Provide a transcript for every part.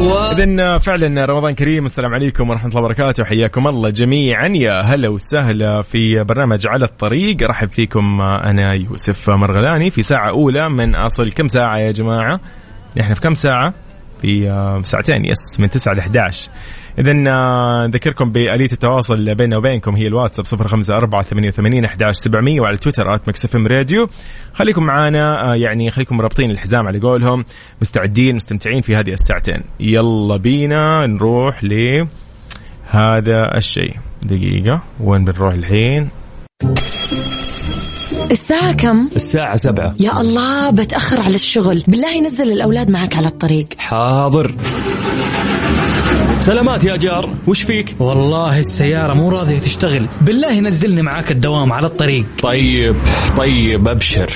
إذا فعلا رمضان كريم السلام عليكم ورحمة الله وبركاته حياكم الله جميعا يا هلا وسهلا في برنامج على الطريق رحب فيكم أنا يوسف مرغلاني في ساعة أولى من أصل كم ساعة يا جماعة؟ نحن في كم ساعة؟ في ساعتين yes من 9 ل 11 إذا نذكركم بآلية التواصل بيننا وبينكم هي الواتساب 054 88 11 700 وعلى تويتر at Mix FM radio. خليكم معانا يعني خليكم مربطين الحزام على قولهم مستعدين مستمتعين في هذه الساعتين. يلا بينا نروح ل هذا الشيء. دقيقة وين بنروح الحين؟ الساعة كم؟ الساعة سبعة. يا الله بتأخر على الشغل. بالله نزل الأولاد معك على الطريق. حاضر. سلامات يا جار وش فيك؟ والله السيارة مو راضية تشتغل. بالله نزلني معاك الدوام على الطريق. طيب طيب أبشر.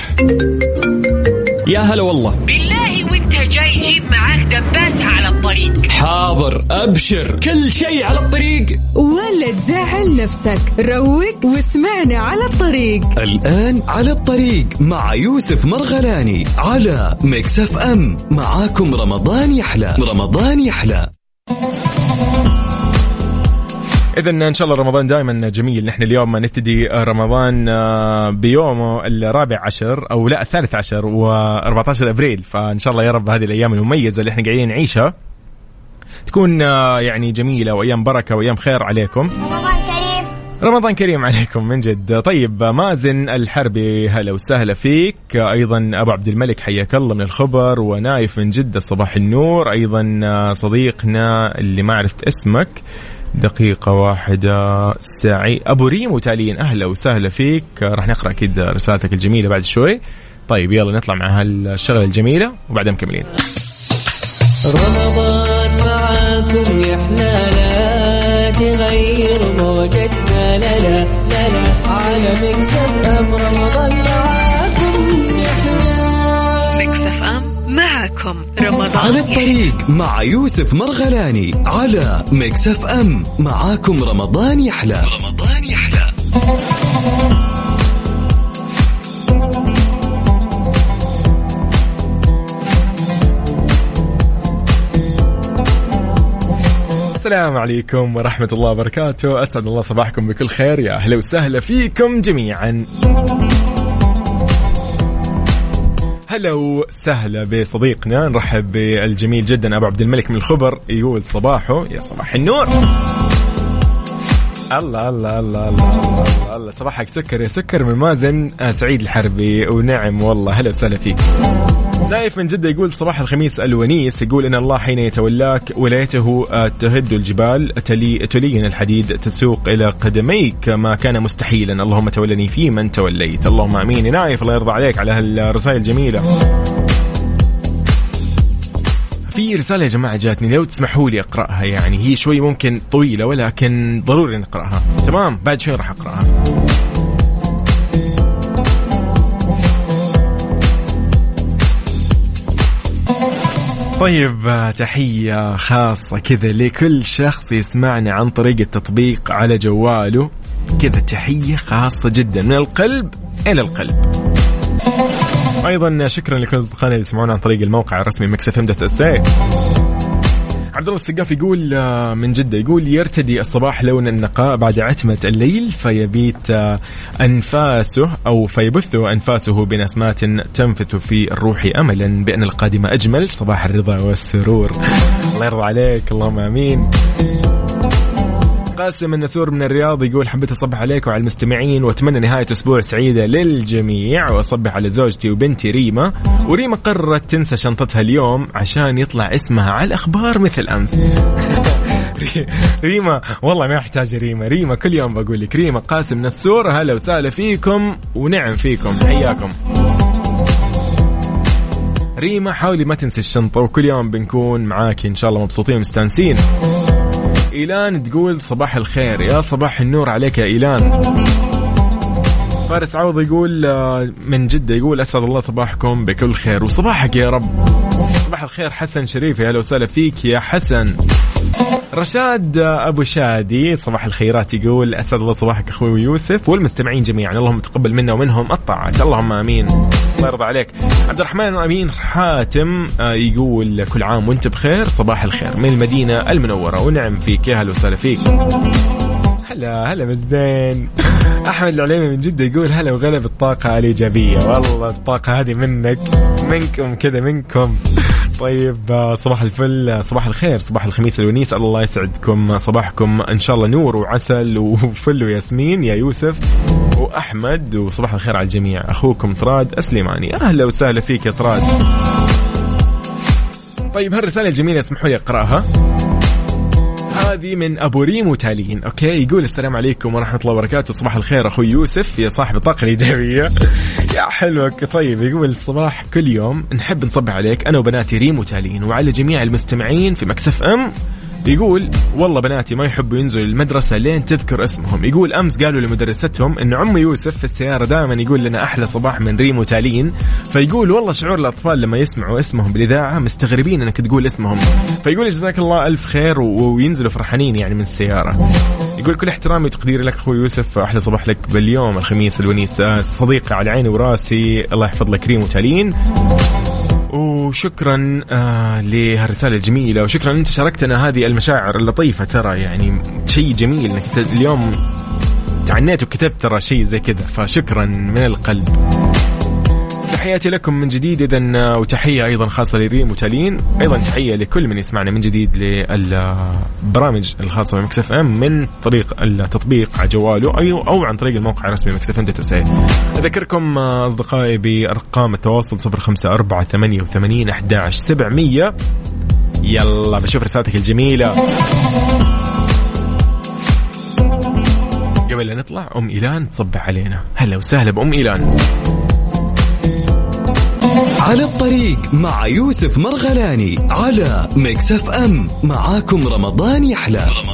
يا هلا والله. بالله وانت جاي جيب معاك دباسة على الطريق. حاضر أبشر. كل شيء على الطريق. ولا تزعل نفسك. روق واسمعنا على الطريق. الآن على الطريق مع يوسف مرغلاني على مكسف أم. معاكم رمضان يحلى رمضان يحلى. اذا إن شاء الله رمضان دائما جميل. نحن اليوم نبتدي رمضان بيومه الرابع عشر أو لا الثالث عشر و14 أبريل. فإن شاء الله يا رب هذه الأيام المميزة اللي إحنا قاعدين نعيشها تكون يعني جميلة وأيام بركة وأيام خير عليكم. رمضان كريم عليكم من جد. طيب مازن الحربي هلا وسهلا فيك. أيضا أبو عبد الملك حياك الله من الخبر ونايف من جدة صباح النور. أيضا صديقنا اللي ما عرفت اسمك دقيقة واحدة سعي. أبو ريم وتاليين أهلا وسهلا فيك. راح نقرأ أكيد رسالتك الجميلة بعد شوي. طيب يلا نطلع مع هالشغلة الجميلة وبعدين مكملين. رمضان معاكم يا حلالا تغير موجتنا لا لا لا لا على مكسف أم رمضان معاكم يا حلالا مكسف أم معاكم رمضان. على الطريق مع يوسف مرغلاني على مكسف أم. معاكم رمضان يحلى. رمضان يحلى. السلام عليكم ورحمة الله وبركاته. أسعد الله صباحكم بكل خير. يا أهلا وسهلا فيكم جميعا. هلا وسهلا بصديقنا. نرحب بالجميل جدا أبو عبد الملك من الخبر. يقول صباحه يا صباح النور. الله الله الله الله الله, الله. صباحك سكر يا سكر من مازن سعيد الحربي ونعم والله. هلا وسهلا فيك. نايف من جدة يقول صباح الخميس الونيس يقول إن الله حين يتولاك ولايته تهد الجبال تلي تلين الحديد تسوق إلى قدميك ما كان مستحيلا. اللهم تولني في من توليت. اللهم آمين. يا نايف الله يرضى عليك على هالرسائل الجميلة. في رسالة يا جماعة جاتني لو تسمحوا لي أقرأها يعني هي شوي ممكن طويلة ولكن ضروري نقرأها. تمام؟ بعد شوي راح أقرأها. طيب تحية خاصة كذا لكل شخص يسمعنا عن طريق التطبيق على جواله. كذا تحية خاصة جدا من القلب إلى القلب. أيضا شكرا لكل أصدقائنا اللي يسمعونا عن طريق الموقع الرسمي Mix FM dot عبد الله السقاف يقول من جدة يقول يرتدي الصباح لون النقاء بعد عتمة الليل فيبيت أنفاسه أو فيبث أنفاسه بنسمات تنفث في الروح أملا بأن القادم أجمل. صباح الرضا والسرور. الله يرضى عليك اللهم آمين. قاسم النسور من الرياض يقول حبيت أصبح عليك وعلى المستمعين وأتمنى نهاية أسبوع سعيدة للجميع وأصبح على زوجتي وبنتي ريما. وريما قررت تنسى شنطتها اليوم عشان يطلع اسمها على الأخبار مثل أمس. ريما والله ما يحتاج ريما. ريما كل يوم بقول لك ريما قاسم نسور هلا وسهلا فيكم ونعم فيكم. حياكم. ريما حاولي ما تنسي الشنطة وكل يوم بنكون معاك إن شاء الله مبسوطين ومستانسين. إيلان تقول صباح الخير. يا صباح النور عليك يا إيلان. فارس عوض يقول من جدة يقول أسعد الله صباحكم بكل خير. وصباحك يا رب. صباح الخير حسن شريف يا أهلا وسهلا فيك يا حسن. رشاد أبو شادي صباح الخيرات يقول أسعد الله صباحك أخوي يوسف والمستمعين جميعا اللهم تقبل منا ومنهم الطاعات. اللهم آمين. الله يرضى عليك. عبد الرحمن أمين حاتم آه، يقول كل عام وأنت بخير صباح الخير. من المدينة المنورة ونعم فيك. يا هلا وسهلا فيك. هلا هلا بالزين. أحمد العليمي من جدة يقول هلا وغلا بالطاقة الإيجابية. والله الطاقة هذه منك منكم كذا منكم. طيب آه، صباح الفل آه، صباح الخير صباح الخميس الونيس. الله يسعدكم صباحكم. إن شاء الله نور وعسل وفل وياسمين يا يوسف وأحمد. وصباح الخير على الجميع. أخوكم طراد السليماني أهلا وسهلا فيك يا طراد طيب هالرسالة الجميلة اسمحوا لي أقرأها. هذه من أبو ريم وتالين. okay يقول السلام عليكم ورحمة الله وبركاته. صباح الخير أخوي يوسف. يا صاحب الطاقة الإيجابية. يا حلوك طيب يقول صباح كل يوم. نحب نصبح عليك أنا وبناتي ريم وتالين وعلى جميع المستمعين في Mix FM. يقول والله بناتي ما يحبوا ينزلوا المدرسة لين تذكر اسمهم. يقول أمس قالوا لمدرستهم أن عمي يوسف في السيارة دائما يقول لنا أحلى صباح من ريم وتالين. فيقول والله شعور الأطفال لما يسمعوا اسمهم بالإذاعة مستغربين أنك تقول اسمهم. فيقول جزاك الله ألف خير وينزلوا فرحانين يعني من السيارة. يقول كل احترامي وتقديري لك أخوي يوسف أحلى صباح لك باليوم الخميس الونيس. آه، صديقي على عيني وراسي الله يحفظ لك ريم وتالين. وشكرا آه لهالرسالة الجميلة وشكرا أنت شاركتنا هذه المشاعر اللطيفة ترى يعني شيء جميل إنك اليوم تعنيت وكتبت ترى شيء زي كذا فشكرا من القلب. تحياتي لكم من جديد اذا وتحية أيضا خاصة لريم وتالين. أيضا تحية لكل من يسمعنا من جديد للبرامج الخاصة ب Mix FM من طريق التطبيق على جواله أي أو عن طريق الموقع الرسمي Mix FM dot أذكركم آه، أصدقائي بأرقام التواصل 054 88 11 700 يلا بشوف رسالتك الجميلة. قبل لا نطلع أم إيلان تصبح علينا. هلا وسهلا بأم إيلان. على الطريق مع يوسف مرغلاني على Mix FM. معاكم رمضان يحلى. رمضان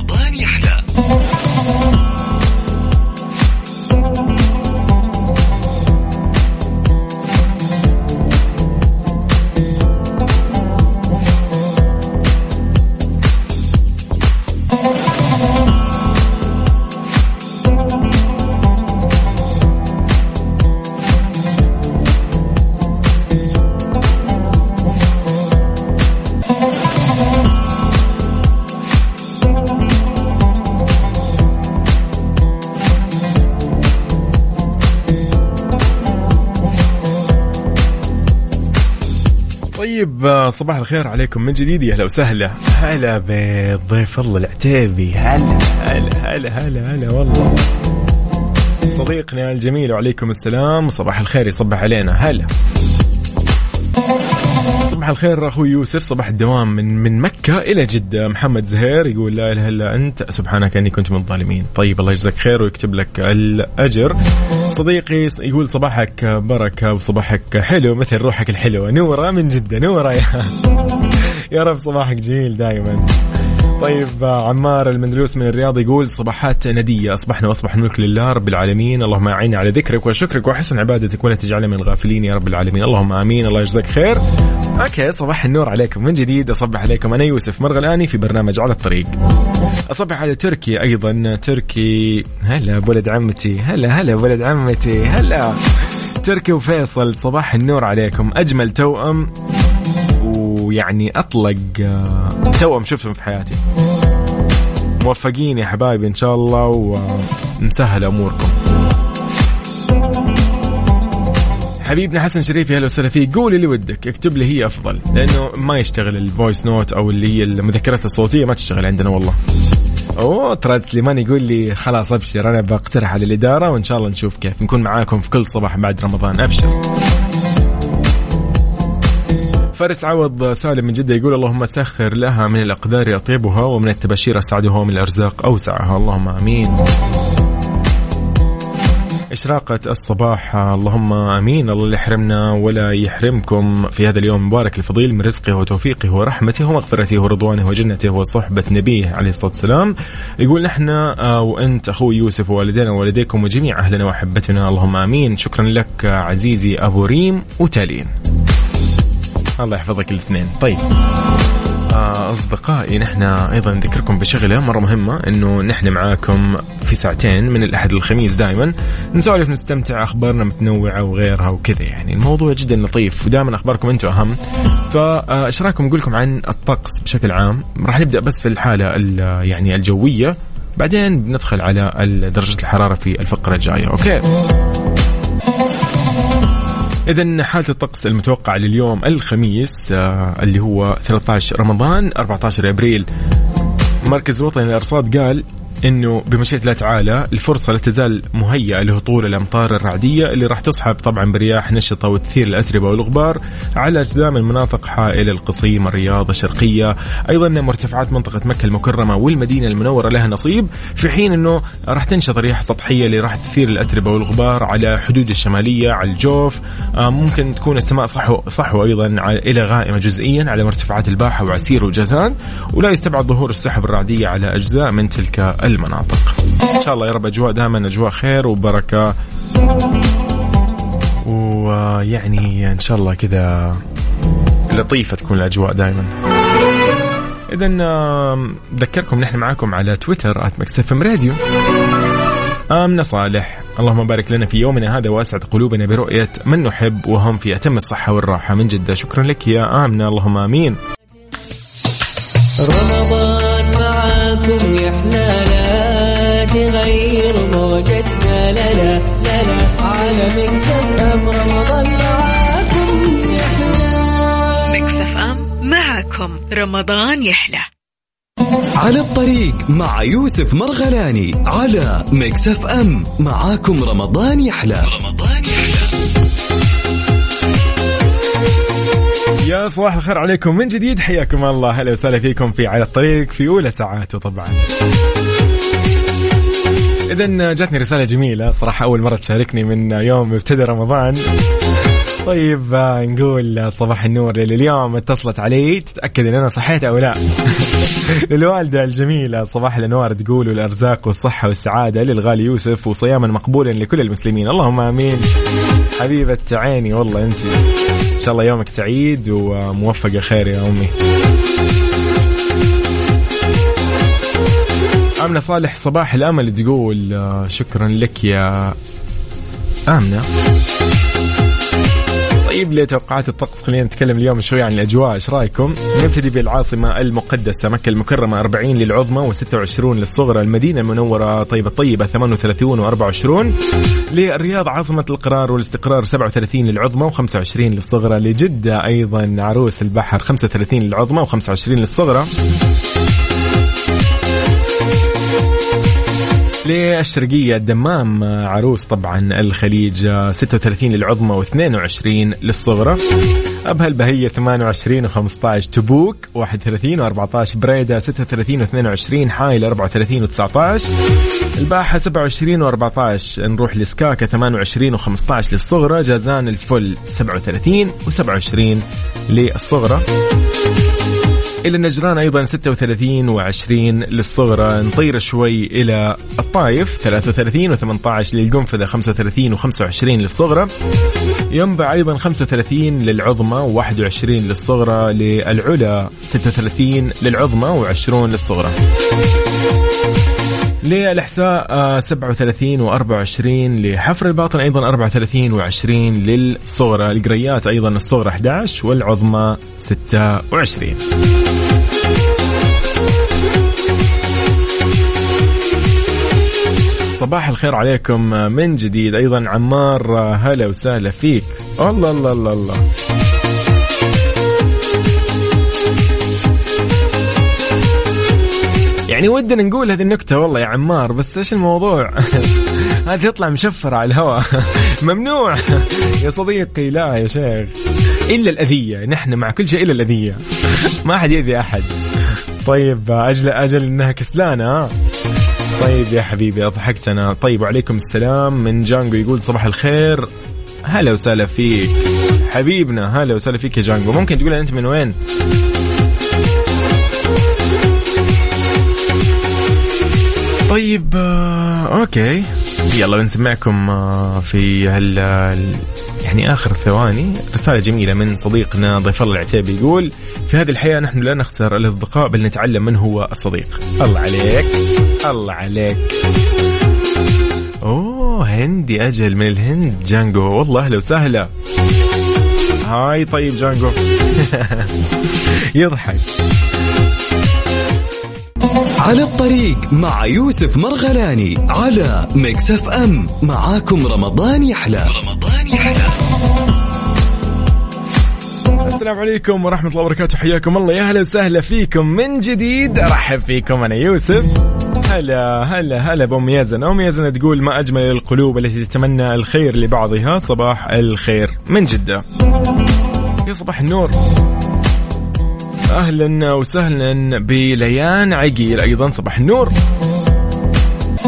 طيب آه، صباح الخير عليكم من جديد. يا أهلا وسهلا. هلا بضيف الله العتيبي. هلا هلا هلا هلا هلا والله. صديقنا الجميل وعليكم السلام. وصباح الخير يصبح علينا. هلا. صباح الخير أخوي يوسف. صباح الدوام من من مكة إلى جدة. محمد زهير يقول لا إله إلا أنت. سبحانك إني كنت من الظالمين. طيب الله يجزاك خير ويكتب لك الأجر. صديقي يقول صباحك بركة وصباحك حلو مثل روحك الحلوة. نورة من جدة. نورة يا يا رب صباحك جميل دائما طيب عمار المندلوس من الرياض يقول صباحات ندية. أصبحنا وأصبح الملك لله رب العالمين. اللهم أعنا على ذكرك وشكرك وحسن عبادتك ولا تجعلنا من الغافلين يا رب العالمين. اللهم آمين. الله يجزاك خير. okay صباح النور عليكم. من جديد أصبح عليكم أنا يوسف مرغلاني في برنامج على الطريق. أصبح على تركي أيضا. تركي هلا بولد عمتي. هلا هلا بولد عمتي. هلا. تركي وفيصل صباح النور عليكم. أجمل توأم. ويعني أطلق آه، توأم شفتهم في حياتي. موفقين يا حبايبي إن شاء الله ومسهل أموركم. حبيبنا حسن شريف يا هلا وسهلا فيك. قول اللي ودك اكتب لي هي أفضل. لأنه ما يشتغل ال voice note أو اللي هي المذكرات الصوتية ما تشتغل عندنا والله. أوه ترى سليمان يقول لي خلاص أبشر أنا بقترح على الإدارة وإن شاء الله نشوف كيف. نكون معاكم في كل صباح بعد رمضان. أبشر. فارس عوض سالم من جدة يقول اللهم سخر لها من الأقدار أطيبها ومن التباشير أسعدها ومن الأرزاق أوسعها. اللهم آمين. إشراقة الصباح. اللهم آمين. الله يحرمنا ولا يحرمكم. في هذا اليوم المبارك الفضيل من رزقه وتوفيقه ورحمته ومغفرته ورضوانه وجنته وصحبة نبيه عليه الصلاة والسلام. يقول نحن آه، وأنت أخوي يوسف ووالدينا ووالديكم وجميع أهلنا وأحبتنا. اللهم آمين. شكرا لك عزيزي أبو ريم وتالين. الله يحفظك الاثنين. طيب. آه، أصدقائي نحن أيضا نذكركم بشغلة مرة مهمة أنه نحن معاكم في ساعتين من الأحد للخميس دائما نسولف نستمتع أخبارنا متنوعة وغيرها وكذا يعني. الموضوع جدا لطيف ودائما أخباركم أنتم أهم. فإيش رأيكم؟ نقول لكم عن الطقس بشكل عام. راح نبدأ بس في الحالة يعني الجوية بعدين بندخل على درجة الحرارة في الفقرة الجاية. أوكي؟ إذا حالة الطقس المتوقعة لليوم الخميس آه، اللي هو 13 رمضان 14 أبريل. مركز الوطني للأرصاد قال إنه بمشيئة الله تعالى الفرصة لا تزال مهيئة لهطول الأمطار الرعدية اللي راح تصحب طبعا برياح نشطة وتثير الأتربة والغبار على أجزاء من مناطق حائل القصيم الرياض الشرقية. أيضا مرتفعات منطقة مكة المكرمة والمدينة المنورة لها نصيب في حين إنه راح تنشط رياح سطحية اللي راح تثير الأتربة والغبار على حدود الشمالية على الجوف. آه، ممكن تكون السماء صحو صحو أيضا إلى غائمة جزئيا على مرتفعات الباحة وعسير وجازان. ولا يستبعد ظهور السحب الرعدية على أجزاء من تلك المناطق. إن شاء الله يا رب أجواء دائما أجواء خير وبركة. ويعني إن شاء الله كذا لطيفة تكون الأجواء دائما. اذا ذكركم نحن معاكم على تويتر @مكسفم راديو. آمنة صالح. اللهم بارك لنا في يومنا هذا وأسعد قلوبنا برؤية من نحب وهم في أتم الصحة والراحة من جدة. شكرا لك يا آمنة اللهم آمين. رمضان معاكم حلالا تغير موجتنا. لا لا لا لا. على مكسف أم رمضان معاكم حلالا مكسف أم معاكم. رمضان يحلى. على الطريق مع يوسف مرغلاني على Mix FM. معاكم رمضان يحلى. رمضان يحلى. يا صباح الخير عليكم من جديد. حياكم الله. هلا وسهلا فيكم في على الطريق في أولى ساعاته طبعا اذا جاتني رسالة جميلة. صراحة أول مرة تشاركني من يوم ابتدى رمضان. طيب آه، نقول صباح النور للي اليوم اتصلت علي. تتأكد إن أنا صحيت أو لا؟ للوالدة الجميلة صباح الأنوار. تقول الأرزاق والصحة والسعادة للغالي يوسف وصياما مقبولا لكل المسلمين. اللهم آمين. حبيبة عيني والله أنت. إن شاء الله يومك سعيد وموفقه خير يا أمي. آمنة صالح صباح الأمل تقول آه، شكرا لك يا آمنة طيب لتوقعات الطقس خلينا نتكلم اليوم شوي عن الأجواء إيش رأيكم؟ نبتدي بالعاصمة المقدسة مكة المكرمة 40 للعظمى و26 للصغرى، المدينة المنورة طيبة الطيبه 38 و24 للرياض عاصمة القرار والاستقرار 37 للعظمى و25 للصغرى، لجدة أيضا عروس البحر 35 للعظمى و25 للصغرى. للشرقية الدمام عروس طبعا الخليج 36 للعظمى و22 للصغرى. أبها البهية 28 و15 تبوك 31 و14 بريدة 36 و22 حايل 34 و19 الباحة 27 و14 نروح لسكاكا 28 و15 للصغرى. جازان الفل 37 و27 للصغرى. إلى النجران أيضا 36 و20 للصغرى. نطير شوي إلى الطايف 33 و18 للقنفذة 35 و25 للصغرى. ينبع أيضا 35 للعظمى و21 للصغرى للعلا 36 للعظمى و20 للصغرى. للإحساء 37 و24 لحفر الباطن أيضا 34 و20 للصغرى القريات أيضا الصغرى 11 والعظمى 26 صباح الخير عليكم من جديد أيضا عمار هلا وسهلا فيك. الله الله الله الله. يعني ودنا نقول هذه النكتة والله يا عمار بس إيش الموضوع؟ هذه تطلع مشفرة على الهواء. ممنوع. يا صديقي لا يا شيخ. إلا الأذية نحن مع كل شيء إلا الأذية. ما أحد يأذي أحد. طيب أجل أجل إنها كسلانة طيب يا حبيبي أضحكت أنا طيب وعليكم السلام. من جانجو يقول صباح الخير. هلا وسهلا فيك. حبيبنا هلا وسهلا فيك يا جانجو. ممكن تقول أنت من وين؟ طيب آه، أوكي. يلا بنسمعكم آه، في هال يعني آخر ثواني رسالة جميلة من صديقنا ضيف الله العتيبي يقول في هذه الحياة نحن لا نخسر الأصدقاء بل نتعلم من هو الصديق. الله عليك الله عليك. أوه هندي أجل من الهند جانجو. والله أهلا وسهلا hi طيب جانجو. يضحك. على الطريق مع يوسف مرغلاني على Mix FM. معاكم رمضان يحلى. رمضان السلام عليكم ورحمة الله وبركاته. حياكم الله. يا هلا وسهلا فيكم. من جديد أرحب فيكم أنا يوسف. هلا هلا هلا بأم يزن أم يزن تقول ما أجمل القلوب التي تتمنى الخير لبعضها صباح الخير. من جدة؟ يا صباح النور. أهلا وسهلا بليان عقيل. أيضا صباح النور.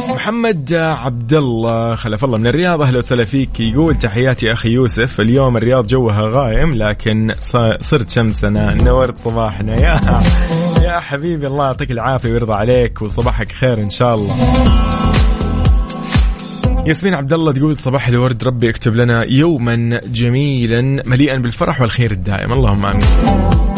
محمد عبد الله خلف الله من الرياض. أهلا وسهلا فيك. يقول تحياتي أخي يوسف. اليوم الرياض جوها غايم لكن صرت شمسنا نورت صباحنا. يا يا حبيبي الله يعطيك العافية ويرضى عليك وصباحك خير إن شاء الله. ياسمين عبد الله تقول صباح الورد ربي يكتب لنا يوما جميلا مليئا بالفرح والخير الدائم. اللهم آمين.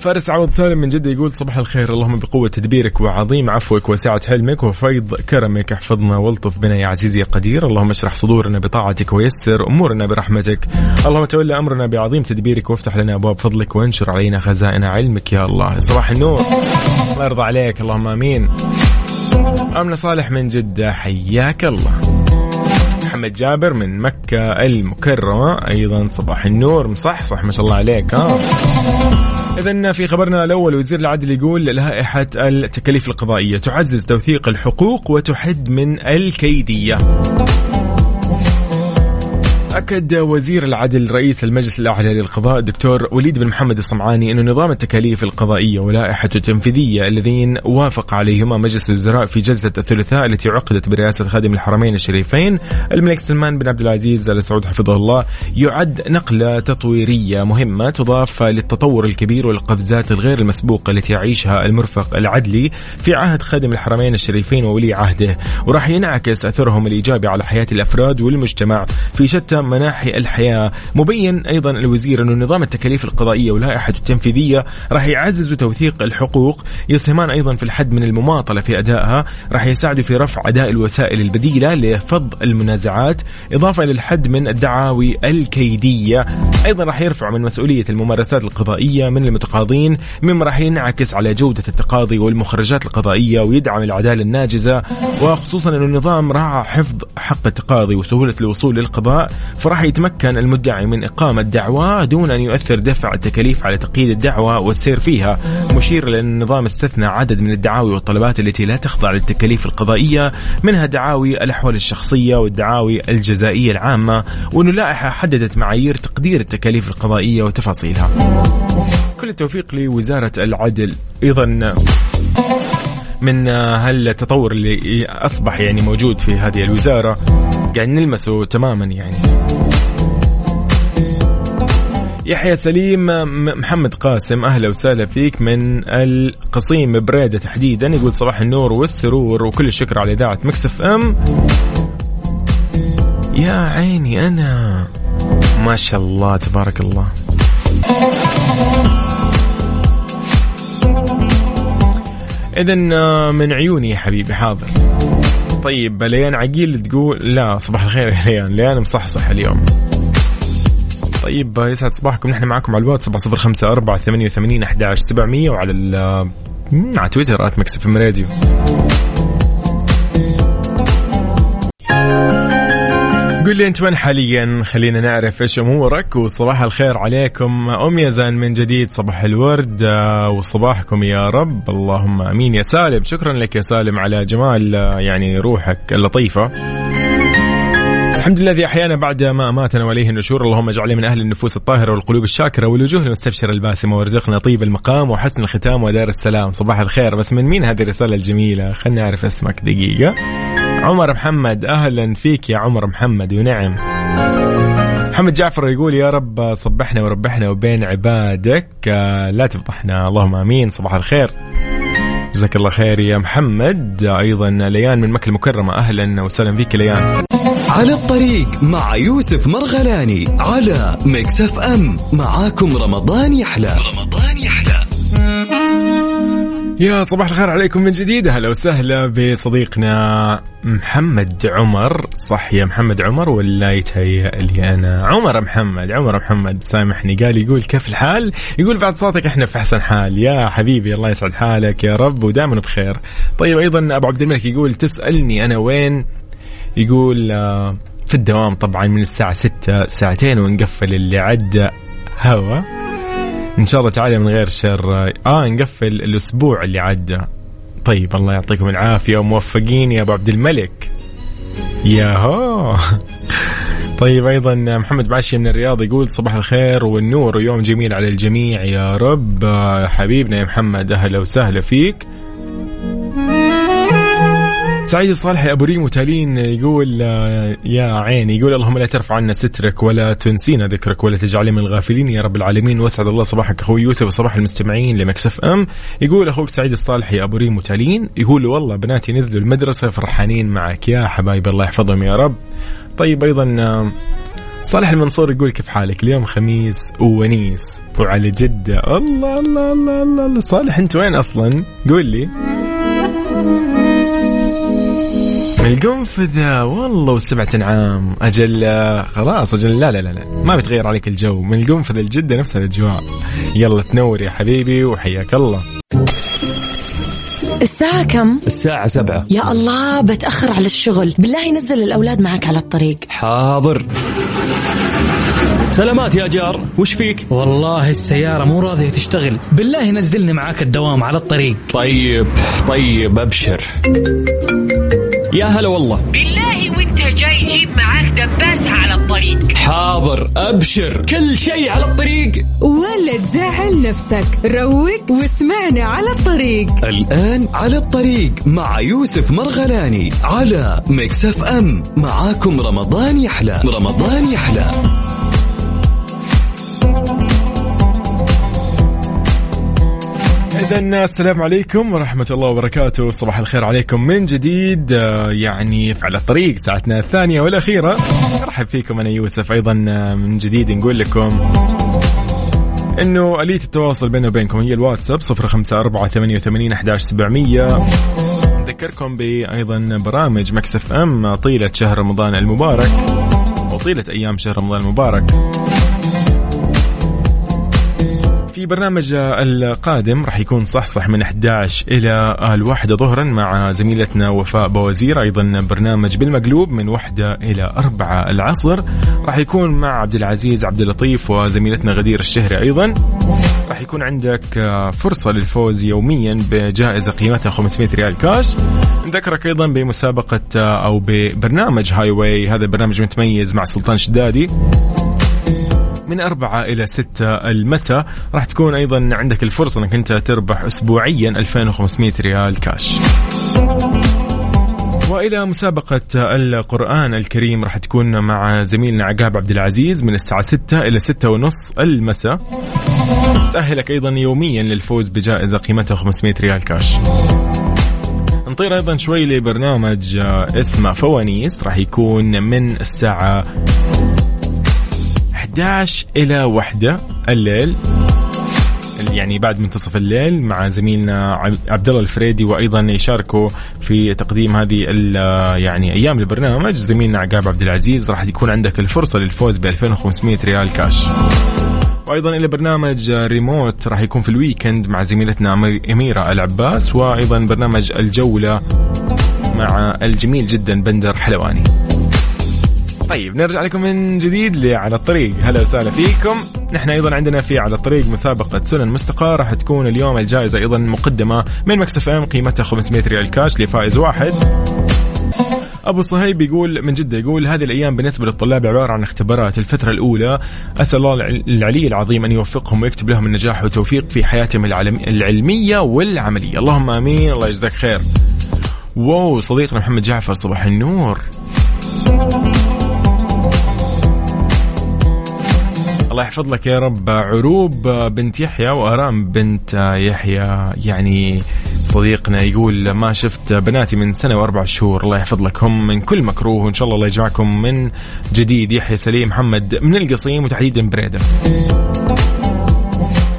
فارس عوض سالم من جدة يقول صباح الخير اللهم بقوة تدبيرك وعظيم عفوك وسعة حلمك وفيض كرمك احفظنا والطف بنا يا عزيزي يا قدير اللهم اشرح صدورنا بطاعتك ويسر أمورنا برحمتك اللهم تولى أمرنا بعظيم تدبيرك وافتح لنا أبواب فضلك وانشر علينا خزائن علمك يا الله. صباح النور الله يرضى عليك اللهم آمين. أمنة صالح من جدة حياك الله. محمد جابر من مكة المكرمة أيضا صباح النور مصحصح ما شاء الله عليك إذا في خبرنا الأول وزير العدل يقول لائحة التكاليف القضائية تعزز توثيق الحقوق وتحد من الكيدية. أكد وزير العدل رئيس المجلس الأعلى للقضاء الدكتور وليد بن محمد الصمعاني أن نظام التكاليف القضائية ولائحة التنفيذية الذين وافق عليهما مجلس الوزراء في جلسة الثلاثاء التي عقدت برئاسة خادم الحرمين الشريفين الملك سلمان بن عبد العزيز آل سعود حفظه الله يعد نقلة تطويرية مهمة تضاف للتطور الكبير والقفزات الغير المسبوقة التي يعيشها المرفق العدلي في عهد خادم الحرمين الشريفين وولي عهده وراح ينعكس أثرهم الإيجابي على حياة الأفراد والمجتمع في شتى مناحي الحياة. مبين أيضا الوزير أن نظام التكاليف القضائية ولائحة التنفيذية راح يعزز توثيق الحقوق. يسهمان أيضا في الحد من المماطلة في أدائها. راح يساعد في رفع أداء الوسائل البديلة لفض المنازعات. إضافة إلى الحد من الدعاوي الكيدية. أيضا راح يرفع من مسؤولية الممارسات القضائية من المتقاضين. مما راح ينعكس على جودة التقاضي والمخرجات القضائية ويدعم العدالة الناجزة. وخصوصا أن النظام راعى حفظ حق التقاضي وسهولة الوصول للقضاء. فراح يتمكن المدعي من إقامة دعوى دون أن يؤثر دفع التكاليف على تقييد الدعوى والسير فيها. مشير لأن النظام استثنى عدد من الدعاوي والطلبات التي لا تخضع للتكاليف القضائية منها دعاوي الأحوال الشخصية والدعاوي الجزائية العامة وأن اللائحة حددت معايير تقدير التكاليف القضائية وتفاصيلها. كل التوفيق لوزارة العدل. أيضا من هالتطور اللي أصبح يعني موجود في هذه الوزارة؟ قاعد نلمسه تماما يعني. يحيى سليم محمد قاسم أهلا وسهلا فيك. من القصيم بريدة تحديدا يقول صباح النور والسرور وكل الشكر على إذاعة مكسف إم. يا عيني أنا. ما شاء الله تبارك الله. اذا من عيوني يا حبيبي حاضر. طيب ليان عقيل تقول لا صباح الخير يا ليان. ليان مصحصح اليوم. طيب يسعد صباحكم. نحن معكم على الواتس 7054 88 11 700 وعلى على تويتر at Mix FM Radio. قول لي انت وين حاليا؟ خلينا نعرف إيش أمورك وصباح الخير عليكم. أم يزن من جديد صباح الورد وصباحكم يا رب. اللهم آمين. يا سالم شكرا لك يا سالم على جمال يعني روحك اللطيفة. الحمد لله الذي أحيانا بعد ما أماتنا واليه النشور اللهم اجعلنا من أهل النفوس الطاهرة والقلوب الشاكرة والوجوه المستبشرة الباسمة وارزقنا طيب المقام وحسن الختام ودار السلام. صباح الخير. بس من مين هذه الرسالة الجميلة؟ خلينا نعرف اسمك دقيقة. عمر محمد أهلا فيك يا عمر محمد ونعم. محمد جعفر يقول يا رب صبحنا وربحنا وبين عبادك لا تفضحنا. اللهم آمين صباح الخير. جزاك الله خير يا محمد. أيضا ليان من مكة المكرمة أهلا وسهلا فيك ليان. على الطريق مع يوسف مرغلاني على Mix FM. معاكم رمضان يحلى. رمضان يا صباح الخير عليكم من جديد. أهلا وسهلا بصديقنا محمد عمر. صح يا محمد عمر ولا يتهيأ لي أنا؟ عمر محمد عمر محمد سامحني. قال يقول كيف الحال؟ يقول بعد صوتك إحنا في أحسن حال. يا حبيبي الله يسعد حالك يا رب ودائما بخير. طيب أيضا أبو عبد الملك يقول تسألني أنا وين؟ يقول آه، في الدوام طبعا من الساعة ستة ساعتين ونقفل اللي عدى هوا. إن شاء الله تعالى من غير شر. آه نقفل الأسبوع اللي عدى طيب الله يعطيكم العافية. وموفقين يا أبو عبد الملك. يا هو طيب أيضا محمد بعشي من الرياض يقول صباح الخير والنور ويوم جميل على الجميع يا رب. حبيبنا يا محمد أهلا وسهلا فيك. سعيد الصالحي أبو ريم وتالين يقول آه، يا عيني يقول اللهم لا ترفع عنا سترك ولا تنسينا ذكرك ولا تجعلنا من الغافلين يا رب العالمين. واسعد الله صباحك أخوي يوسف وصباح المستمعين لمكسف أم. يقول أخوك سعيد الصالحي أبو ريم وتالين يقول والله بناتي نزلوا المدرسة فرحانين معك يا حبايب الله يحفظهم يا رب. طيب أيضا آه، صالح المنصور يقول كيف حالك؟ اليوم خميس وونيس. وعلى جدة. الله الله الله الله, الله. صالح أنت وين أصلا؟ قول لي. من القنفذة والله وسبعة عام أجل خلاص أجل لا لا لا لا. ما بتغير عليك الجو. من القنفذة الجدة نفس الأجواء. يلا تنور يا حبيبي وحياك الله. الساعة كم؟ الساعة سبعة. يا الله بتأخر على الشغل. بالله نزل الأولاد معك على الطريق. حاضر. سلامات يا جار. وش فيك؟ والله السيارة مو راضية تشتغل. بالله نزلني معاك الدوام على الطريق. طيب طيب أبشر. يا هلا والله. بالله وانت جاي جيب معاك دباسة على الطريق. حاضر أبشر. كل شيء على الطريق. ولا تزعل نفسك. روق واسمعنا على الطريق. الآن على الطريق مع يوسف مرغلاني على Mix FM. معاكم رمضان يحلى. رمضان يحلى. إذا السلام عليكم ورحمة الله وبركاته. صباح الخير عليكم من جديد. آه، يعني على الطريق ساعتنا الثانية والأخيرة. أرحب فيكم أنا يوسف أيضا آه، من جديد نقول لكم إنه آلية التواصل بيننا وبينكم هي الواتساب 054 88 11 700 نذكركم بأيضا برامج مكسف أم طيلة شهر رمضان المبارك وطيلة أيام شهر رمضان المبارك. في برنامج القادم راح يكون صحصح من 11 إلى الواحدة ظهرا مع زميلتنا وفاء بوزير. أيضا برنامج بالمقلوب من واحدة إلى أربعة العصر. راح يكون مع عبد العزيز عبد اللطيف وزميلتنا غدير الشهري أيضا. راح يكون عندك فرصة للفوز يوميا بجائزة قيمتها 500 ريال كاش. نذكرك أيضا بمسابقة أو ببرنامج Highway هذا البرنامج متميز مع سلطان شدادي. من أربعة إلى ستة المساء. راح تكون أيضا عندك الفرصة أنك أنت تربح أسبوعيا 2500 ريال كاش. وإلى مسابقة القرآن الكريم راح تكون مع زميلنا عقاب عبد العزيز من الساعة 6 إلى 6 ونص المساء. تأهلك أيضا يوميا للفوز بجائزة قيمتها 500 ريال كاش. نطير أيضا شوي لبرنامج اسمه فوانيس. راح يكون من الساعة 11 إلى 1 الليل. يعني بعد منتصف الليل مع زميلنا عبد الله الفريدي وأيضا يشاركوا في تقديم هذه يعني أيام البرنامج. زميلنا عقاب عبد العزيز راح يكون عندك الفرصة للفوز ب 2500 ريال كاش وأيضا إلى برنامج ريموت راح يكون في ال weekend مع زميلتنا أميرة العباس وأيضا برنامج الجولة مع الجميل جدا بندر حلواني. طيب نرجع لكم من جديد على الطريق. هلا وسهلا فيكم. نحن أيضا عندنا في على الطريق مسابقة سنن مستقى راح تكون اليوم الجائزة أيضا مقدمة من مكسف إم قيمتها 500 ريال كاش لفائز واحد. أبو صهيب يقول من جدة يقول هذه الأيام بالنسبة للطلاب عبارة عن اختبارات. الفترة الأولى أسأل الله العلي العظيم أن يوفقهم ويكتب لهم النجاح والتوفيق في حياتهم العلمية والعملية. اللهم آمين. الله يجزاك خير. واو صديقنا محمد جعفر صباح النور. الله يحفظ لك يا رب. عروب بنت يحيى وأرام بنت يحيى. يعني صديقنا يقول ما شفت بناتي من سنة وأربع شهور. الله يحفظ لكم من كل مكروه وإن شاء الله الله يجمعكم من جديد. يحيى سليم محمد من القصيم وتحديدا بريدة.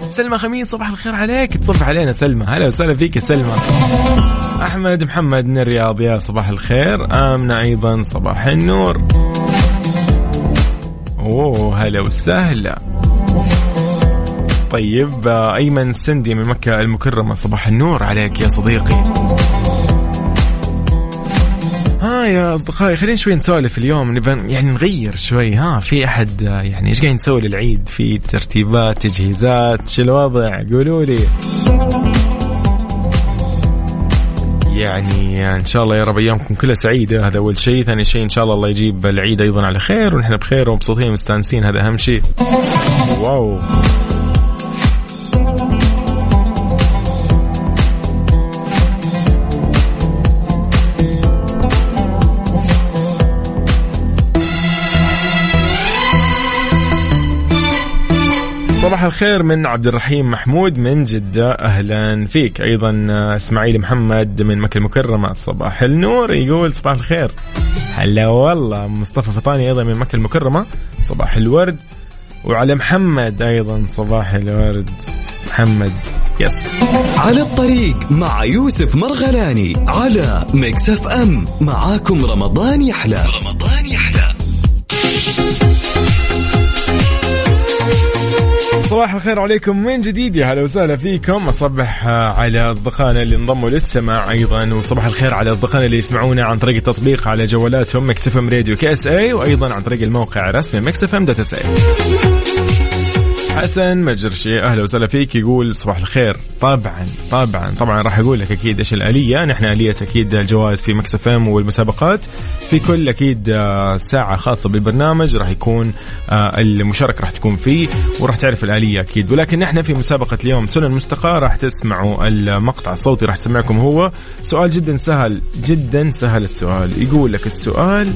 سلمى خميس صباح الخير عليك. تصبح علينا سلمى. هلا وسهلا فيك يا سلمى. أحمد محمد من الرياض يا صباح الخير. آمنة أيضا صباح النور. أوه هلا وسهلا. طيب أيمن سندي من مكة المكرمة صباح النور عليك يا صديقي. ها يا أصدقائي خلينا شوي نسولف اليوم نبى يعني نغير شوي ها في أحد يعني إيش قاعد نسوي للعيد؟ في ترتيبات تجهيزات شو الوضع؟ قولوا لي. يعني إن شاء الله يا رب أيامكم كلها سعيدة. هذا أول شيء. ثاني شيء إن شاء الله الله يجيب العيد أيضا على خير ونحن بخير ومبسوطين ومستانسين. هذا أهم شيء. واو. صباح الخير من عبد الرحيم محمود من جدة أهلا فيك. أيضا إسماعيل محمد من مكة المكرمة صباح النور يقول صباح الخير. هلا والله مصطفى فطاني أيضا من مكة المكرمة صباح الورد. وعلى محمد أيضا صباح الورد. محمد يس. على الطريق مع يوسف مرغلاني على Mix FM. معاكم رمضان يحلى. رمضان يحلى. صباح الخير عليكم. من جديد يا هلا وسهلا فيكم. أصبح على أصدقائنا اللي انضموا للسماع أيضا. وصباح الخير على أصدقائنا اللي يسمعونا عن طريق التطبيق على جوالاتهم Mix FM Radio KSA وأيضا عن طريق الموقع الرسمي Mix FM SA. حسن مجرشي أهلا وسهلا فيك يقول صباح الخير. طبعا طبعا طبعا راح أقول لك أكيد إيش الآلية. نحن آلية أكيد الجوائز في Mix FM والمسابقات. في كل أكيد آه، ساعة خاصة بالبرنامج راح يكون آه، المشاركة راح تكون فيه وراح تعرف الآلية أكيد. ولكن نحن في مسابقة اليوم سنن مستقاه راح تسمعوا المقطع الصوتي راح اسمعكم هو. سؤال جدا سهل جدا سهل السؤال. يقول لك السؤال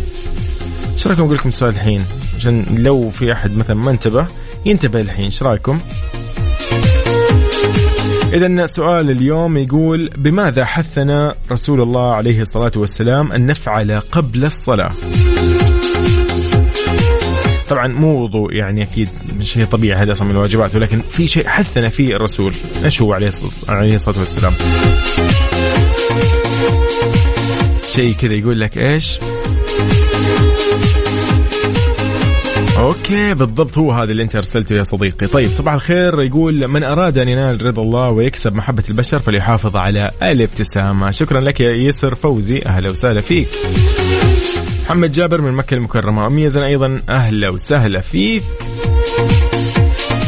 إيش رأيكم؟ أقول لكم السؤال الحين عشان لو في أحد مثلا ما انتبه ينتبه الحين إيش رأيكم؟ إذا سؤال اليوم يقول بماذا حثنا رسول الله عليه الصلاة والسلام أن نفعل قبل الصلاة؟ طبعا مو وضوء يعني أكيد شيء طبيعي هذا أصلا من الواجبات ولكن في شيء حثنا فيه الرسول إيش هو عليه الصلاة والسلام شيء كذا يقول لك إيش أوكي بالضبط هو هذا اللي انت ارسلته يا صديقي. طيب صباح الخير يقول من أراد أن ينال رضا الله ويكسب محبة البشر فليحافظ على الابتسامة. شكرا لك يا يسر فوزي أهلا وسهلا فيك. محمد جابر من مكة المكرمة. ام يزن أيضا أهلا وسهلا فيك.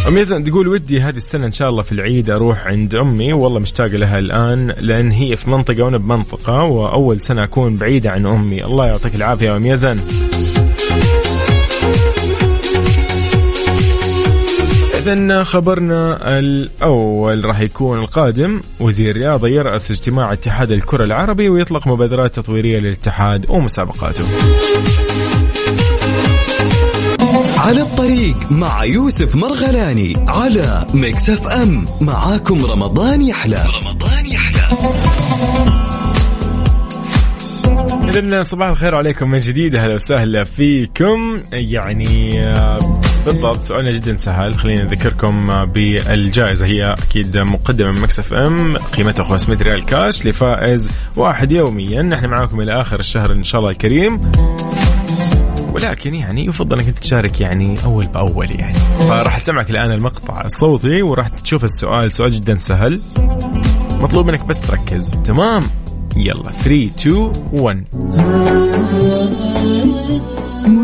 ام يزن تقول ودي هذه السنة إن شاء الله في العيد أروح عند أمي. والله مشتاقه لها الآن لأن هي في منطقة وأنا بمنطقة وأول سنة أكون بعيدة عن أمي. الله يعطيك العافية ام يزن. إذا خبرنا الأول راح يكون القادم وزير الرياضة يرأس اجتماع اتحاد الكرة العربي ويطلق مبادرات تطويرية للاتحاد ومسابقاته. على الطريق مع يوسف مرغلاني على Mix FM. معاكم رمضان يحلى. رمضان يحلى. إذا صباح الخير عليكم من جديد أهلا وسهلا فيكم. يعني آه، بالضبط. سؤالنا جدا سهل. خلينا نذكركم بالجائزة. هي أكيد مقدمة من Mix FM. قيمتها 500 ريال كاش لفائز واحد يوميا. نحن معاكم إلى آخر الشهر إن شاء الله الكريم. ولكن يعني يفضل إنك تشارك يعني أول بأول يعني. فراح أسمعك الآن المقطع الصوتي وراح تشوف السؤال. سؤال جدا سهل. مطلوب منك بس تركز. تمام. يلا. 3 2 1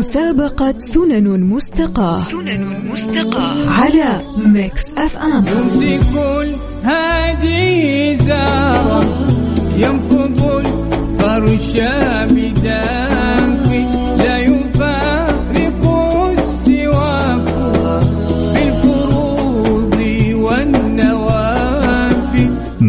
مسابقة سنن مستقاة. سنن مستقاة. على Mix FM يمسك هذه زارة ينفض الفرش بدافي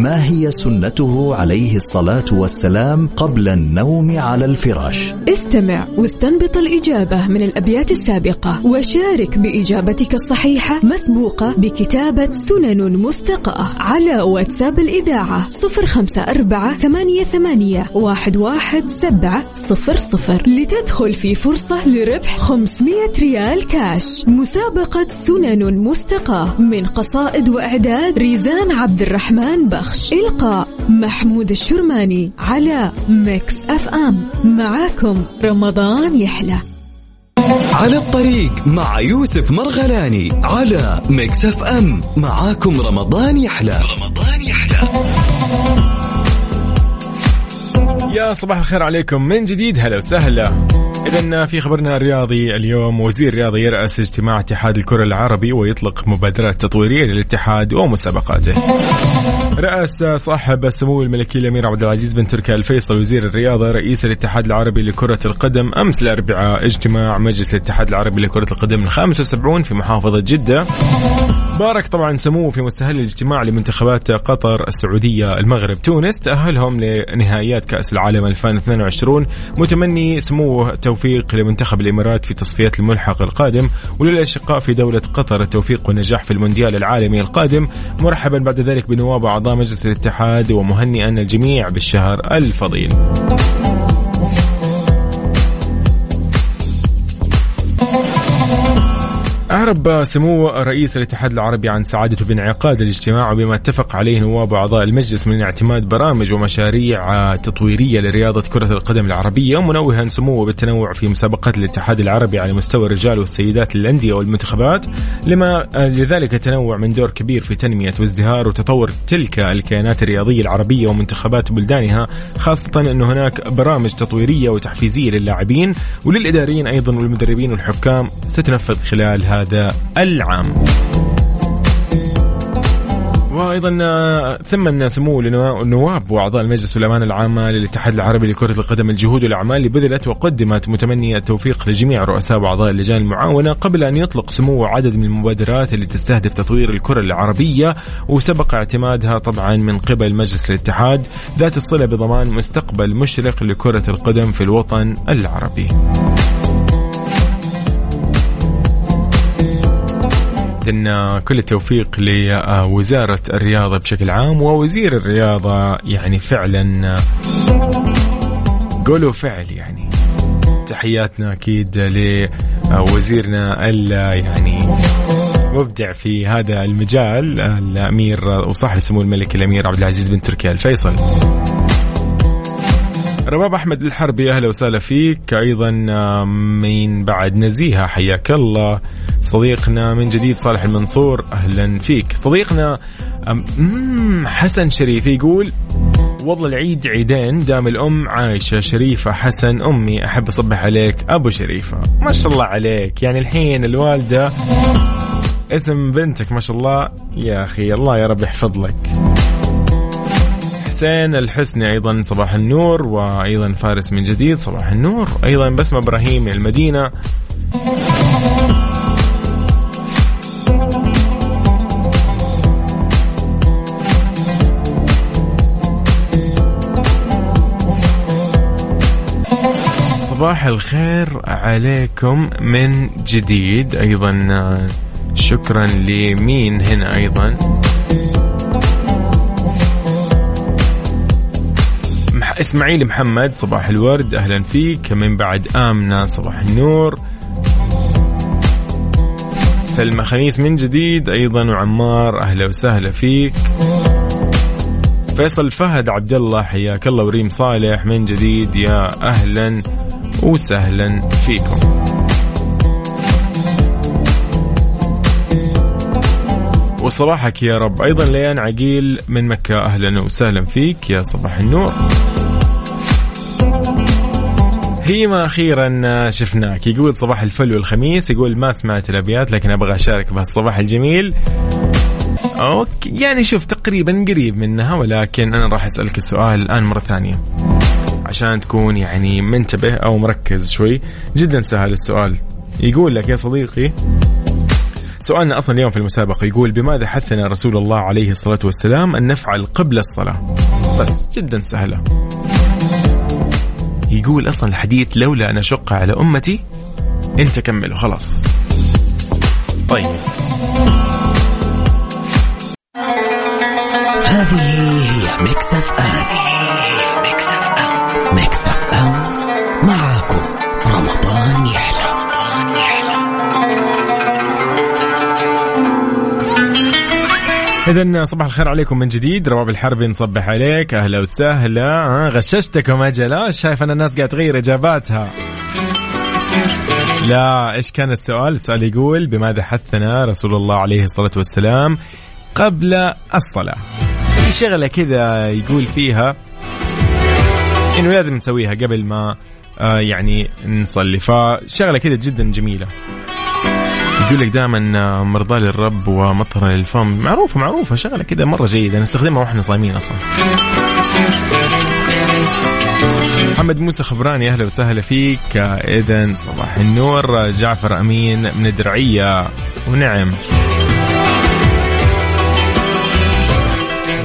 ما هي سنته عليه الصلاة والسلام قبل النوم على الفراش؟ استمع واستنبط الإجابة من الأبيات السابقة وشارك بإجابتك الصحيحة مسبوقة بكتابة سنن مستقاة على واتساب الإذاعة صفر خمسة أربعة ثمانية, ثمانية واحد, واحد سبعة صفر صفر لتدخل في فرصة لربح 500 ريال كاش. مسابقة سنن مستقاة من قصائد وإعداد ريزان عبد الرحمن بخش. إلقاء محمود الشرماني على Mix FM معاكم رمضان يحلى. على الطريق مع يوسف مرغلاني على ميكس اف ام معاكم رمضان يحلى. رمضان يحلى. يا صباح الخير عليكم. من جديد؟ هلا وسهلا. إذا في خبرنا الرياضي اليوم وزير الرياضة يرأس اجتماع اتحاد الكرة العربي ويطلق مبادرات تطويرية للاتحاد ومسابقاته. رأس صاحب السمو الملكي الأمير عبد العزيز بن تركي الفيصل وزير الرياضة رئيس الاتحاد العربي لكرة القدم أمس الأربعاء اجتماع مجلس الاتحاد العربي لكرة القدم ال 75 في محافظة جدة. بارك طبعا سموه في مستهل الاجتماع لمنتخبات قطر السعودية المغرب تونس تأهلهم لنهائيات كأس العالم 2022 متمني سموه التوفيق لمنتخب الإمارات في تصفيات الملحق القادم وللأشقاء في دولة قطر التوفيق والنجاح في المونديال العالمي القادم. مرحبا بعد ذلك بنواب أعضاء مجلس الاتحاد ومهنئا الجميع بالشهر الفضيل. أعرب سمو رئيس الاتحاد العربي عن سعادته بانعقاد الاجتماع وبما اتفق عليه نواب أعضاء المجلس من اعتماد برامج ومشاريع تطويرية لرياضة كرة القدم العربية منوها سموه بالتنوع في مسابقات الاتحاد العربي على مستوى الرجال والسيدات للأندية والمنتخبات لما لذلك تنوع من دور كبير في تنمية وازدهار وتطور تلك الكيانات الرياضية العربية ومنتخبات بلدانها خاصة أن هناك برامج تطويرية وتحفيزية للاعبين وللإداريين أيضا والمدربين والحكام ستنفذ خلال هذا العام وأيضا آه، ثمن سمو النواب وأعضاء المجلس والامانه العامه للاتحاد العربي لكرة القدم الجهود والأعمال اللي بذلت وقدمت متمني التوفيق لجميع رؤساء وأعضاء اللجان المعاونة قبل أن يطلق سموه عدد من المبادرات اللي تستهدف تطوير الكرة العربية وسبق اعتمادها طبعا من قبل مجلس الاتحاد ذات الصلة بضمان مستقبل مشرق لكرة القدم في الوطن العربي. إذن كل التوفيق لوزارة الرياضة بشكل عام ووزير الرياضة يعني فعلا قولوا فعل يعني. تحياتنا أكيد لوزيرنا يعني مبدع في هذا المجال الأمير وصاحب سمو الملك الأمير عبد العزيز بن تركي الفيصل. رباب أحمد الحربي أهلا وسهلا فيك. أيضا من بعد نزيهة حياك الله. صديقنا من جديد صالح المنصور أهلا فيك. صديقنا حسن شريف يقول والله العيد عيدين دام الأم عايشة شريفة حسن أمي أحب أصبح عليك أبو شريفة. ما شاء الله عليك. يعني الحين الوالدة اسم بنتك ما شاء الله. يا أخي الله يا رب يحفظ لك. حسين الحسني أيضا صباح النور وأيضا فارس من جديد صباح النور. أيضا بسمة إبراهيم من المدينة. صباح الخير عليكم من جديد. أيضا شكرا لمين هنا أيضا؟ إسماعيل محمد صباح الورد أهلا فيك. من بعد آمنة صباح النور. سلمى خميس من جديد أيضا وعمار أهلا وسهلا فيك. فيصل فهد عبد الله حياك الله وريم صالح من جديد. يا أهلا وسهلا فيكم. وصباحك يا رب. أيضا ليان عقيل من مكة أهلا وسهلا فيك. يا صباح النور. هيما أخيرا شفناك. يقول صباح الفل والخميس يقول ما سمعت الأبيات لكن أبغى أشارك بهالصباح الجميل. أوكي يعني شوف تقريبا قريب منها ولكن أنا راح أسألك السؤال الآن مرة ثانية. عشان تكون يعني منتبه أو مركز شوي. جدا سهل السؤال. يقول لك يا صديقي سؤالنا أصلا اليوم في المسابقة يقول بماذا حثنا رسول الله عليه الصلاة والسلام أن نفعل قبل الصلاة؟ بس جدا سهلة. يقول أصلا الحديث لولا أن أشق على أمتي أنت كملوا خلاص طيب. هذه هي Mix FM. Mix FM. Mix FM معاكم اذا صباح الخير عليكم من جديد رواب الحربي نصبح عليك أهلا وسهلا آه، غششتكم أجل شايف أن الناس قاعد تغير إجاباتها لا إيش كان السؤال؟ السؤال يقول بماذا حثنا رسول الله عليه الصلاة والسلام قبل الصلاة. في شغلة كذا يقول فيها إنه لازم نسويها قبل ما آه يعني نصلي فشغلة كذا جدا جميلة. يقول لك دائما مرضى للرب ومطر للفم. معروفة معروفة شغلة كذا مرة جيدة نستخدمها وإحنا صايمين أصلا. محمد موسى خبراني أهلا وسهلا فيك. اذا صباح النور جعفر أمين من الدرعية. ونعم.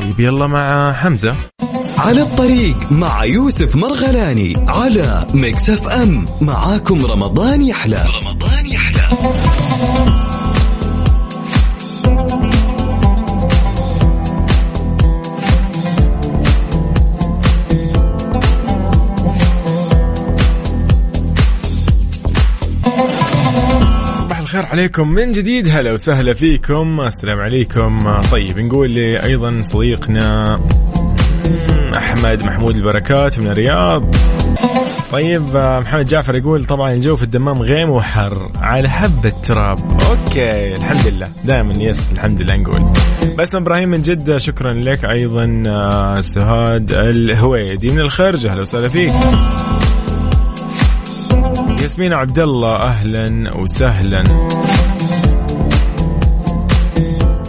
طيب يلا مع حمزة. على الطريق مع يوسف مرغلاني على Mix FM. معاكم رمضان يحلى. رمضان يحلى. الخير عليكم. من جديد هلا وسهلا فيكم. السلام عليكم. طيب نقول أيضا صديقنا أحمد محمود البركات من الرياض. طيب محمد جعفر يقول طبعا الجو في الدمام غيم وحر. على حبة تراب okay الحمد لله. دائما yes الحمد لله نقول. بس إبراهيم من جدة شكرا لك أيضا آه، سهاد الهويدي. من الخرج أهلا وسهلا فيك. ياسمين عبد الله أهلا وسهلا.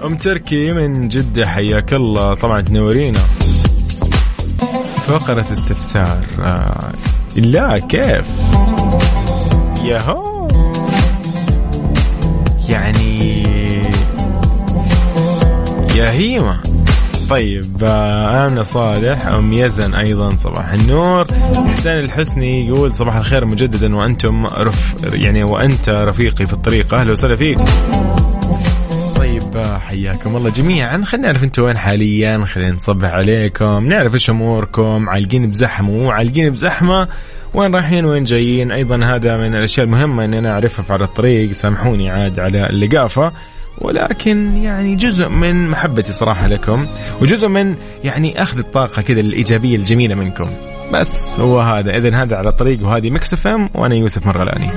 أم تركي من جدة حياك الله. طبعا تنورينا. فقرة استفسار آه لا كيف؟ ياهو. يعني يا هيمه طيب آمنة صالح أم يزن أيضا صباح النور. حسين الحسني يقول صباح الخير مجددا وأنتم رف يعني وأنت رفيقي في الطريق. أهلا وسهلا فيك. آه، حياكم الله جميعا. خلينا نعرف أنتم وين حاليا خلينا نصبح عليكم. نعرف إيش أموركم عالقين بزحمة مو عالقين بزحمة. وين رايحين وين جايين؟ أيضا هذا من الأشياء المهمة ان أنا اعرفها على الطريق. سامحوني عاد على اللقافة. ولكن يعني جزء من محبتي صراحة لكم وجزء من يعني أخذ الطاقة كذا الإيجابية الجميلة منكم. بس هو هذا. إذا هذا على الطريق وهذه Mix FM وأنا يوسف مرغلاني.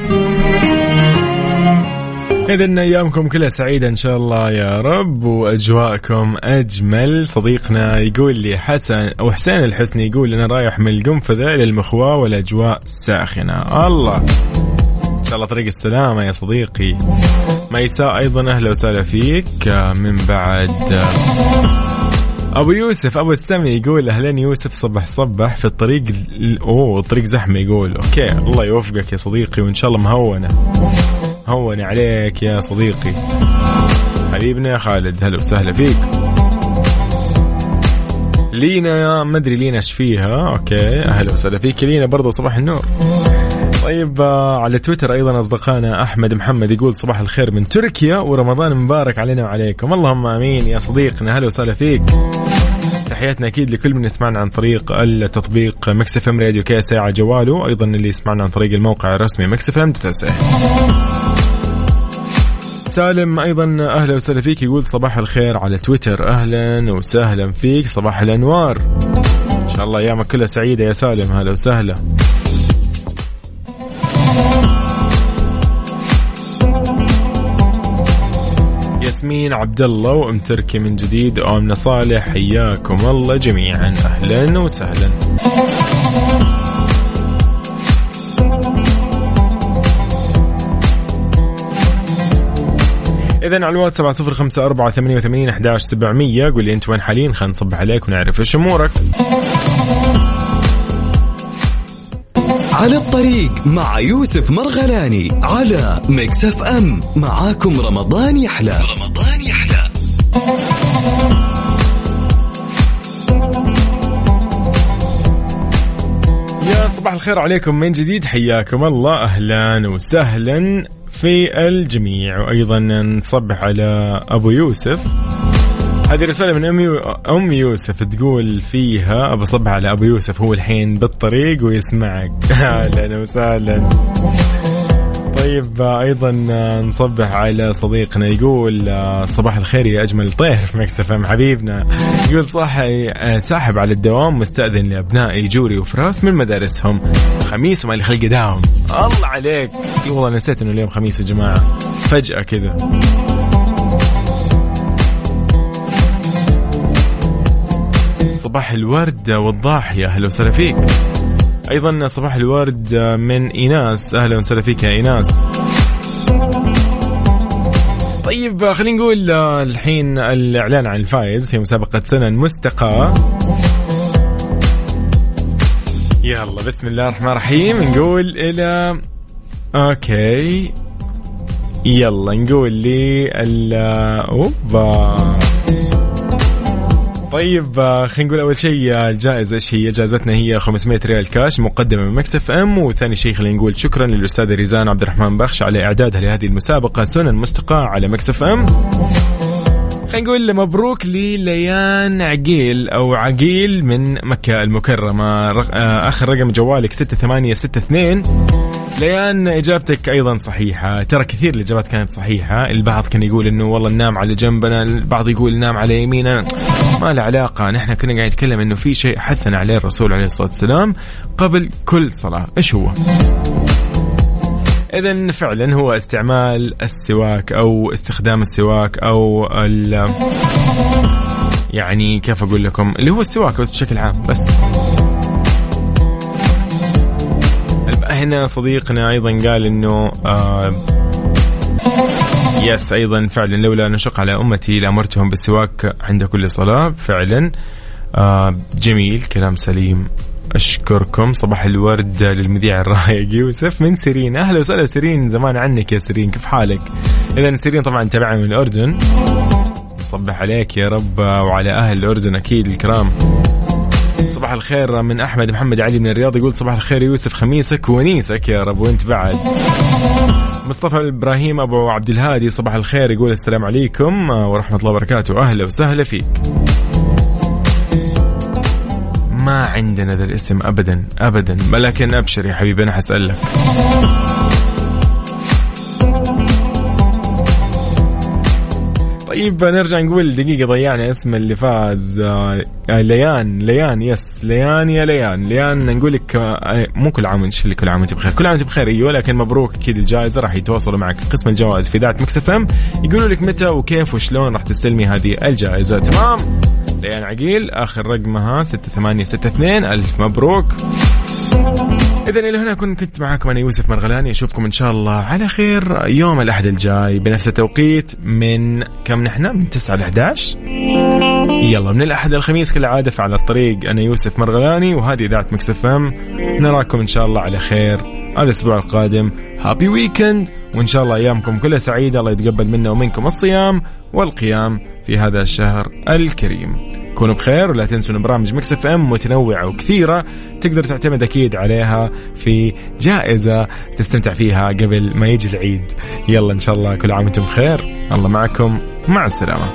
إذا أيامكم كلها سعيدة إن شاء الله يا رب وأجواءكم أجمل. صديقنا يقول لي حسن أو حسين الحسني يقول أنا رايح من القنفذة إلى المخواة والأجواء ساخنة. الله. إن شاء الله طريق السلامة يا صديقي. ميساء أيضا أهلا وسهلا فيك. من بعد أبو يوسف أبو السمي يقول أهلين يوسف صبح صبح في الطريق ال- أوه الطريق زحمة يقول. okay الله يوفقك يا صديقي وإن شاء الله مهونة. هون عليك يا صديقي. حبيبنا يا خالد هلا وسهلا فيك. لينا ما أدري لينا إيش فيها. okay أهلا وسهلا فيك لينا برضو صباح النور. طيب آه، على تويتر أيضا اصدقائنا أحمد محمد يقول صباح الخير من تركيا ورمضان مبارك علينا وعليكم. اللهم آمين يا صديقنا هلا وسهلا فيك. تحياتنا أكيد لكل من يسمعنا عن طريق التطبيق Mix FM Radio KSA على جواله أيضا اللي يسمعنا عن طريق الموقع الرسمي Mix FM سالم أيضا أهلا وسهلا فيك يقول صباح الخير على تويتر. أهلا وسهلا فيك صباح الأنوار. إن شاء الله أيامك كلها سعيدة يا سالم هلا وسهلا. ياسمين عبد الله وأم تركي من جديد وامنه صالح حياكم الله جميعا. أهلا وسهلا. إذا على الواتس سبعة صفر خمسة أربعة ثمانية وثمانين أحداش سبعمية. قول لي أنت وين حاليا؟ خلينا نصبح عليك ونعرف إيش أمورك. على الطريق مع يوسف مرغلاني على Mix FM معاكم رمضان يحلى. رمضان يحلى. يا صباح الخير عليكم من جديد. حياكم الله. أهلا وسهلا. في الجميع. وأيضا نصبح على أبو يوسف. هذه رسالة من أمي أم يوسف تقول فيها بصبح على أبو يوسف هو الحين بالطريق ويسمعك. أهلا وسهلا. طيب أيضا نصبح على صديقنا يقول صباح الخير يا أجمل طير في مكسف إم حبيبنا. يقول صح ساحب على الدوام مستأذن لأبنائي جوري وفراس من مدارسهم. خميس وما خلق داوم. الله عليك. والله نسيت إنه اليوم خميس يا جماعة. فجأة كذا. صباح الورد والضاحيه أهلا وسهلا فيك. أيضا صباح الورد من إيناس. أهلا وسهلا فيك يا إيناس. طيب خلينا نقول الحين الإعلان عن الفائز في مسابقة سنن مستقاة. يلا بسم الله الرحمن الرحيم. نقول إلى أوكي. يلا نقول لي ال أوبا. طيب آه، خلينا نقول أول شيء آه، الجائزة إيش هي؟ جائزتنا هي 500 ريال كاش مقدمة من Mix FM. وثاني شيء خلينا نقول شكرا للاستاذ ريزان عبد الرحمن بخش على إعدادها لهذه المسابقة. سنن مستقاه على Mix FM. خلينا نقول مبروك لليان عقيل أو عقيل من مكة المكرمة. آه، آخر رقم جوالك 6862 ليان إجابتك أيضا صحيحة. ترى كثير الإجابات كانت صحيحة. البعض كان يقول إنه والله ننام على جنبنا البعض يقول ننام على يميننا. ما له علاقة. نحن كنا قاعد نتكلم إنه في شيء حثنا عليه الرسول عليه الصلاة والسلام قبل كل صلاة. إيش هو؟ اذا فعلا هو استعمال السواك أو استخدام السواك أو ال يعني كيف أقول لكم؟ اللي هو السواك بس بشكل عام. بس. هنا صديقنا أيضا قال إنه آه yes أيضا فعلا لولا أن أشق على أمتي لأمرتهم بالسواك عند كل صلاة فعلا. آه جميل كلام سليم. أشكركم. صباح الورد للمذيع الرايق يوسف من سيرين. أهلا وسهلا سيرين زمان عنك يا سيرين كيف حالك؟ اذا سيرين طبعا تابعنا من الأردن. صبح عليك يا رب وعلى أهل الأردن أكيد الكرام. صباح الخير من أحمد محمد علي من الرياض يقول صباح الخير يوسف خميسك ونيسك يا رب وانت بعد. مصطفى إبراهيم أبو عبد الهادي صباح الخير يقول السلام عليكم ورحمة الله وبركاته. أهلا وسهلا فيك. ما عندنا ذا الاسم ابدا ابدا. لكن أبشر يا حبيبي أنا حسألك. طيب نرجع نقول دقيقة ضيعنا اسم اللي فاز. آه ليان ليان yes ليان يا ليان. ليان نقول لك آه مو كل عام ان كل عام وانت بخير. كل عام وانت بخير أيوه لكن مبروك أكيد الجائزة. راح يتواصلوا معك قسم الجوائز في ذا مكس إف إم. يقولوا لك متى وكيف وشلون راح تستلمي هذه الجائزة. تمام؟ ليان عقيل آخر رقمها 6862 ألف مبروك. إذا إلى هنا كنت كنت معاكم أنا يوسف مرغلاني أشوفكم إن شاء الله على خير يوم الأحد الجاي. بنفس التوقيت من كم نحن؟ من 9 ل 11 يلا من الأحد الخميس كالعادة على الطريق. أنا يوسف مرغلاني وهذه إذاعة مكسف أم. نراكم إن شاء الله على خير الأسبوع القادم. happy weekend وإن شاء الله أيامكم كلها سعيدة. الله يتقبل منا ومنكم الصيام والقيام في هذا الشهر الكريم. كونوا بخير ولا تنسوا إن برامج مكس إف إم متنوعة وكثيرة تقدر تعتمد أكيد عليها في جائزة تستمتع فيها قبل ما يجي العيد. يلا إن شاء الله كل عام وأنتم بخير. الله معكم. مع السلامة.